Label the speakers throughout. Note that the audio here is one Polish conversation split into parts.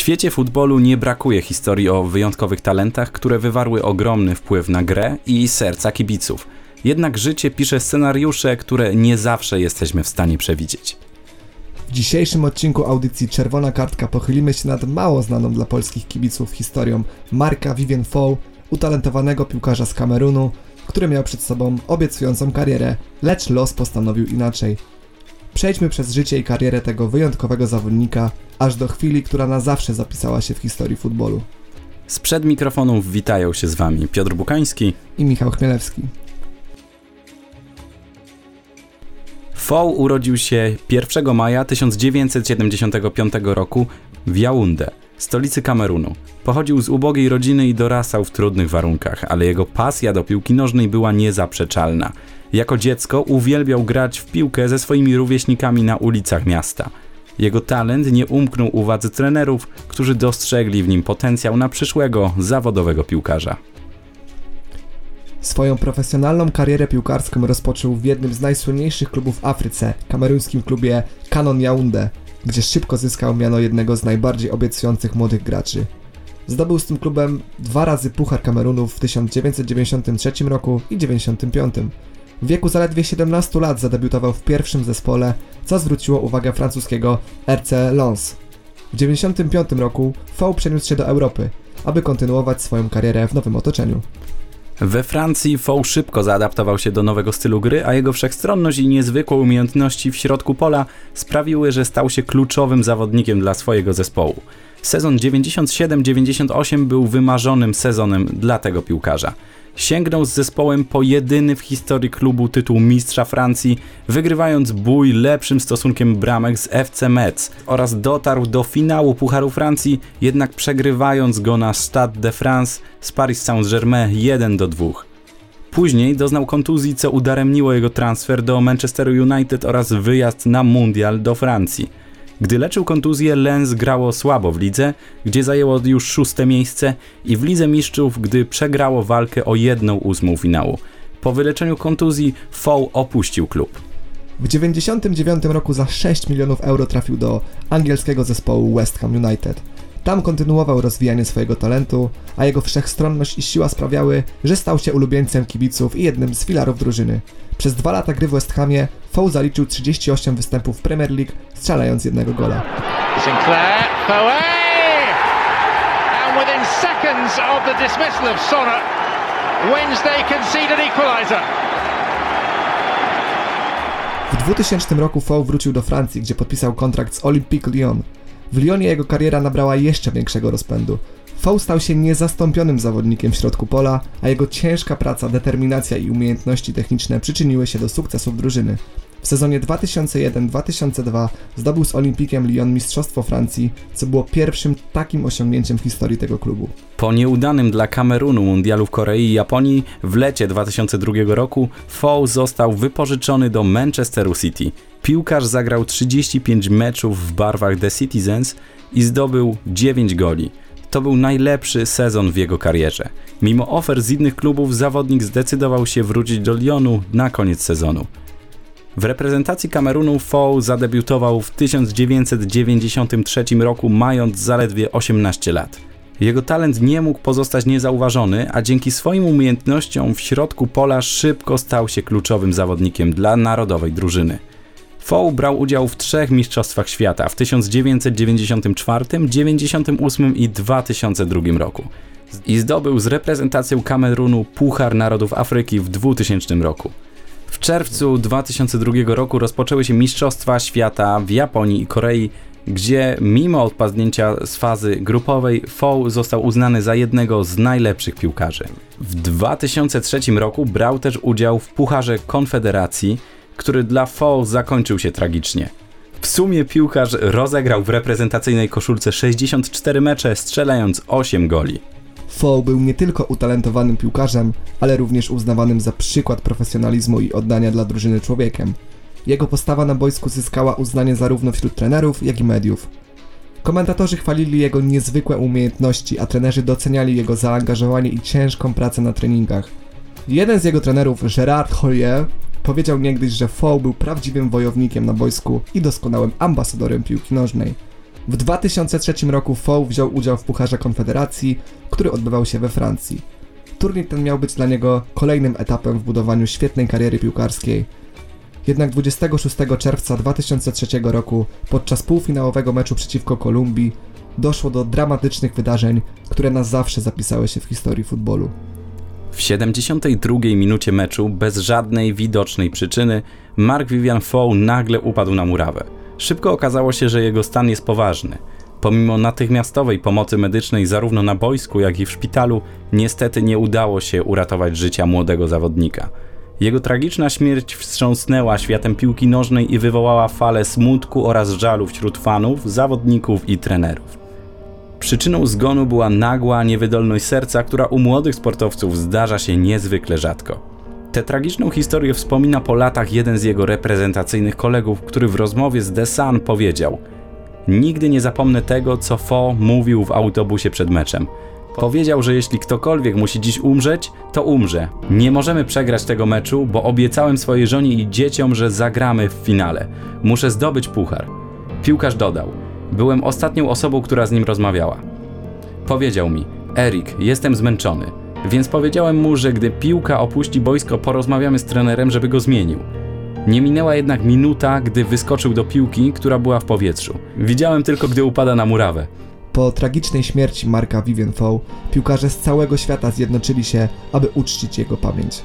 Speaker 1: świecie futbolu nie brakuje historii o wyjątkowych talentach, które wywarły ogromny wpływ na grę i serca kibiców. Jednak życie pisze scenariusze, które nie zawsze jesteśmy w stanie przewidzieć.
Speaker 2: W dzisiejszym odcinku audycji Czerwona Kartka pochylimy się nad mało znaną dla polskich kibiców historią Marka Vivien Foe, utalentowanego piłkarza z Kamerunu, który miał przed sobą obiecującą karierę, lecz los postanowił inaczej. Przejdźmy przez życie i karierę tego wyjątkowego zawodnika, aż do chwili, która na zawsze zapisała się w historii futbolu.
Speaker 1: Sprzed mikrofonów witają się z Wami Piotr Bukański
Speaker 2: i Michał Chmielewski.
Speaker 1: Foł urodził się 1 maja 1975 roku w Yaounde, stolicy Kamerunu. Pochodził z ubogiej rodziny i dorastał w trudnych warunkach, ale jego pasja do piłki nożnej była niezaprzeczalna. Jako dziecko uwielbiał grać w piłkę ze swoimi rówieśnikami na ulicach miasta. Jego talent nie umknął uwadze trenerów, którzy dostrzegli w nim potencjał na przyszłego zawodowego piłkarza.
Speaker 2: Swoją profesjonalną karierę piłkarską rozpoczął w jednym z najsłynniejszych klubów w Afryce, kameruńskim klubie Canon Yaounde, gdzie szybko zyskał miano jednego z najbardziej obiecujących młodych graczy. Zdobył z tym klubem dwa razy Puchar Kamerunu w 1993 roku i 1995. W wieku zaledwie 17 lat zadebiutował w pierwszym zespole, co zwróciło uwagę francuskiego RC Lens. W 1995 roku V przeniósł się do Europy, aby kontynuować swoją karierę w nowym otoczeniu.
Speaker 1: We Francji Fou szybko zaadaptował się do nowego stylu gry, a jego wszechstronność i niezwykłe umiejętności w środku pola sprawiły, że stał się kluczowym zawodnikiem dla swojego zespołu. Sezon 97-98 był wymarzonym sezonem dla tego piłkarza. Sięgnął z zespołem po jedyny w historii klubu tytuł mistrza Francji, wygrywając bój lepszym stosunkiem bramek z FC Metz oraz dotarł do finału Pucharu Francji, jednak przegrywając go na Stade de France z Paris Saint-Germain 1 do 2. Później doznał kontuzji, co udaremniło jego transfer do Manchesteru United oraz wyjazd na Mundial do Francji. Gdy leczył kontuzję, Lens grało słabo w lidze, gdzie zajęło już szóste miejsce i w Lidze Mistrzów, gdy przegrało walkę o jedną ósmą finału. Po wyleczeniu kontuzji Fow opuścił klub.
Speaker 2: W 1999 roku za 6 milionów euro trafił do angielskiego zespołu West Ham United. Tam kontynuował rozwijanie swojego talentu, a jego wszechstronność i siła sprawiały, że stał się ulubieńcem kibiców i jednym z filarów drużyny. Przez dwa lata gry w West Hamie Fow zaliczył 38 występów w Premier League, strzelając jednego gola. Sinclair, and within seconds of the dismissal of Sonnet, Wednesday conceded equalizer. W 2000 roku Fow wrócił do Francji, gdzie podpisał kontrakt z Olympique Lyon. W Lyonie jego kariera nabrała jeszcze większego rozpędu. Fał stał się niezastąpionym zawodnikiem w środku pola, a jego ciężka praca, determinacja i umiejętności techniczne przyczyniły się do sukcesów drużyny. W sezonie 2001-2002 zdobył z Olimpikiem Lyon Mistrzostwo Francji, co było pierwszym takim osiągnięciem w historii tego klubu.
Speaker 1: Po nieudanym dla Kamerunu mundialu w Korei i Japonii w lecie 2002 roku Fow został wypożyczony do Manchesteru City. Piłkarz zagrał 35 meczów w barwach The Citizens i zdobył 9 goli. To był najlepszy sezon w jego karierze. Mimo ofer z innych klubów, zawodnik zdecydował się wrócić do Lyonu na koniec sezonu. W reprezentacji Kamerunu Fow zadebiutował w 1993 roku, mając zaledwie 18 lat. Jego talent nie mógł pozostać niezauważony, a dzięki swoim umiejętnościom w środku pola szybko stał się kluczowym zawodnikiem dla narodowej drużyny. Fow brał udział w trzech Mistrzostwach Świata w 1994, 1998 i 2002 roku i zdobył z reprezentacją Kamerunu Puchar Narodów Afryki w 2000 roku. W czerwcu 2002 roku rozpoczęły się Mistrzostwa Świata w Japonii i Korei, gdzie mimo odpadnięcia z fazy grupowej Fow został uznany za jednego z najlepszych piłkarzy. W 2003 roku brał też udział w Pucharze Konfederacji, który dla Fow zakończył się tragicznie. W sumie piłkarz rozegrał w reprezentacyjnej koszulce 64 mecze, strzelając 8 goli.
Speaker 2: Fow był nie tylko utalentowanym piłkarzem, ale również uznawanym za przykład profesjonalizmu i oddania dla drużyny człowiekiem. Jego postawa na boisku zyskała uznanie zarówno wśród trenerów, jak i mediów. Komentatorzy chwalili jego niezwykłe umiejętności, a trenerzy doceniali jego zaangażowanie i ciężką pracę na treningach. Jeden z jego trenerów, Gerard Hoyer, powiedział niegdyś, że Fow był prawdziwym wojownikiem na boisku i doskonałym ambasadorem piłki nożnej. W 2003 roku Fou wziął udział w Pucharze Konfederacji, który odbywał się we Francji. Turniej ten miał być dla niego kolejnym etapem w budowaniu świetnej kariery piłkarskiej. Jednak 26 czerwca 2003 roku, podczas półfinałowego meczu przeciwko Kolumbii, doszło do dramatycznych wydarzeń, które na zawsze zapisały się w historii futbolu.
Speaker 1: W 72 minucie meczu, bez żadnej widocznej przyczyny, Mark Vivian Foe nagle upadł na murawę. Szybko okazało się, że jego stan jest poważny. Pomimo natychmiastowej pomocy medycznej zarówno na boisku, jak i w szpitalu, niestety nie udało się uratować życia młodego zawodnika. Jego tragiczna śmierć wstrząsnęła światem piłki nożnej i wywołała falę smutku oraz żalu wśród fanów, zawodników i trenerów. Przyczyną zgonu była nagła niewydolność serca, która u młodych sportowców zdarza się niezwykle rzadko. Tę tragiczną historię wspomina po latach jeden z jego reprezentacyjnych kolegów, który w rozmowie z The Sun powiedział: Nigdy nie zapomnę tego, co Fo mówił w autobusie przed meczem. Powiedział, że jeśli ktokolwiek musi dziś umrzeć, to umrze. Nie możemy przegrać tego meczu, bo obiecałem swojej żonie i dzieciom, że zagramy w finale. Muszę zdobyć puchar. Piłkarz dodał: Byłem ostatnią osobą, która z nim rozmawiała. Powiedział mi: Erik, jestem zmęczony. Więc powiedziałem mu, że gdy piłka opuści boisko, porozmawiamy z trenerem, żeby go zmienił. Nie minęła jednak minuta, gdy wyskoczył do piłki, która była w powietrzu. Widziałem tylko, gdy upada na murawę.
Speaker 2: Po tragicznej śmierci Marka Vivien Foe, piłkarze z całego świata zjednoczyli się, aby uczcić jego pamięć.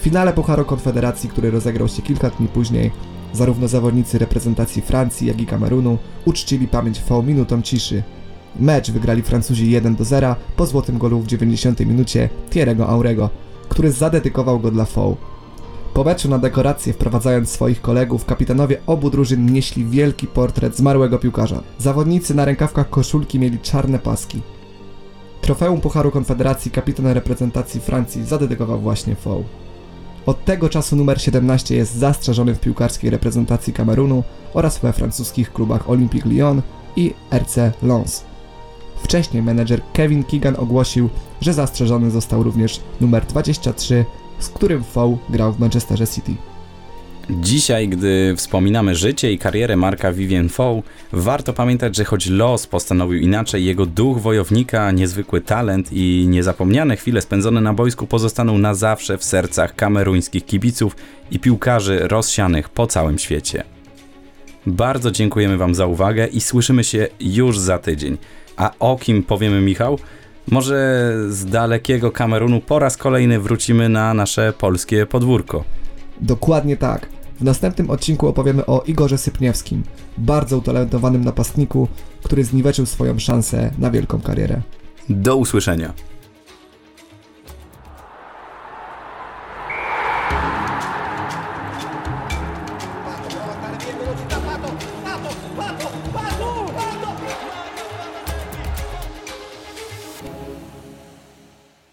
Speaker 2: W finale Pucharu Konfederacji, który rozegrał się kilka dni później, zarówno zawodnicy reprezentacji Francji, jak i Kamerunu uczcili pamięć Foe minutą ciszy. Mecz wygrali Francuzi 1 do 0 po złotym golu w 90 minucie Thierry'ego Aurego, który zadedykował go dla Foe. Po meczu na dekorację wprowadzając swoich kolegów, kapitanowie obu drużyn nieśli wielki portret zmarłego piłkarza. Zawodnicy na rękawkach koszulki mieli czarne paski. Trofeum Pucharu Konfederacji kapitan reprezentacji Francji zadedykował właśnie Foe. Od tego czasu numer 17 jest zastrzeżony w piłkarskiej reprezentacji Kamerunu oraz we francuskich klubach Olympique Lyon i RC Lens. Wcześniej menedżer Kevin Keegan ogłosił, że zastrzeżony został również numer 23 z którym Fow grał w Manchesterze City.
Speaker 1: Dzisiaj, gdy wspominamy życie i karierę Marka Vivien Foe, warto pamiętać, że choć los postanowił inaczej, jego duch wojownika, niezwykły talent i niezapomniane chwile spędzone na boisku pozostaną na zawsze w sercach kameruńskich kibiców i piłkarzy rozsianych po całym świecie. Bardzo dziękujemy Wam za uwagę i słyszymy się już za tydzień. A o kim powiemy Michał? Może z dalekiego Kamerunu po raz kolejny wrócimy na nasze polskie podwórko.
Speaker 2: Dokładnie tak. W następnym odcinku opowiemy o Igorze Sypniewskim, bardzo utalentowanym napastniku, który zniweczył swoją szansę na wielką karierę.
Speaker 1: Do usłyszenia.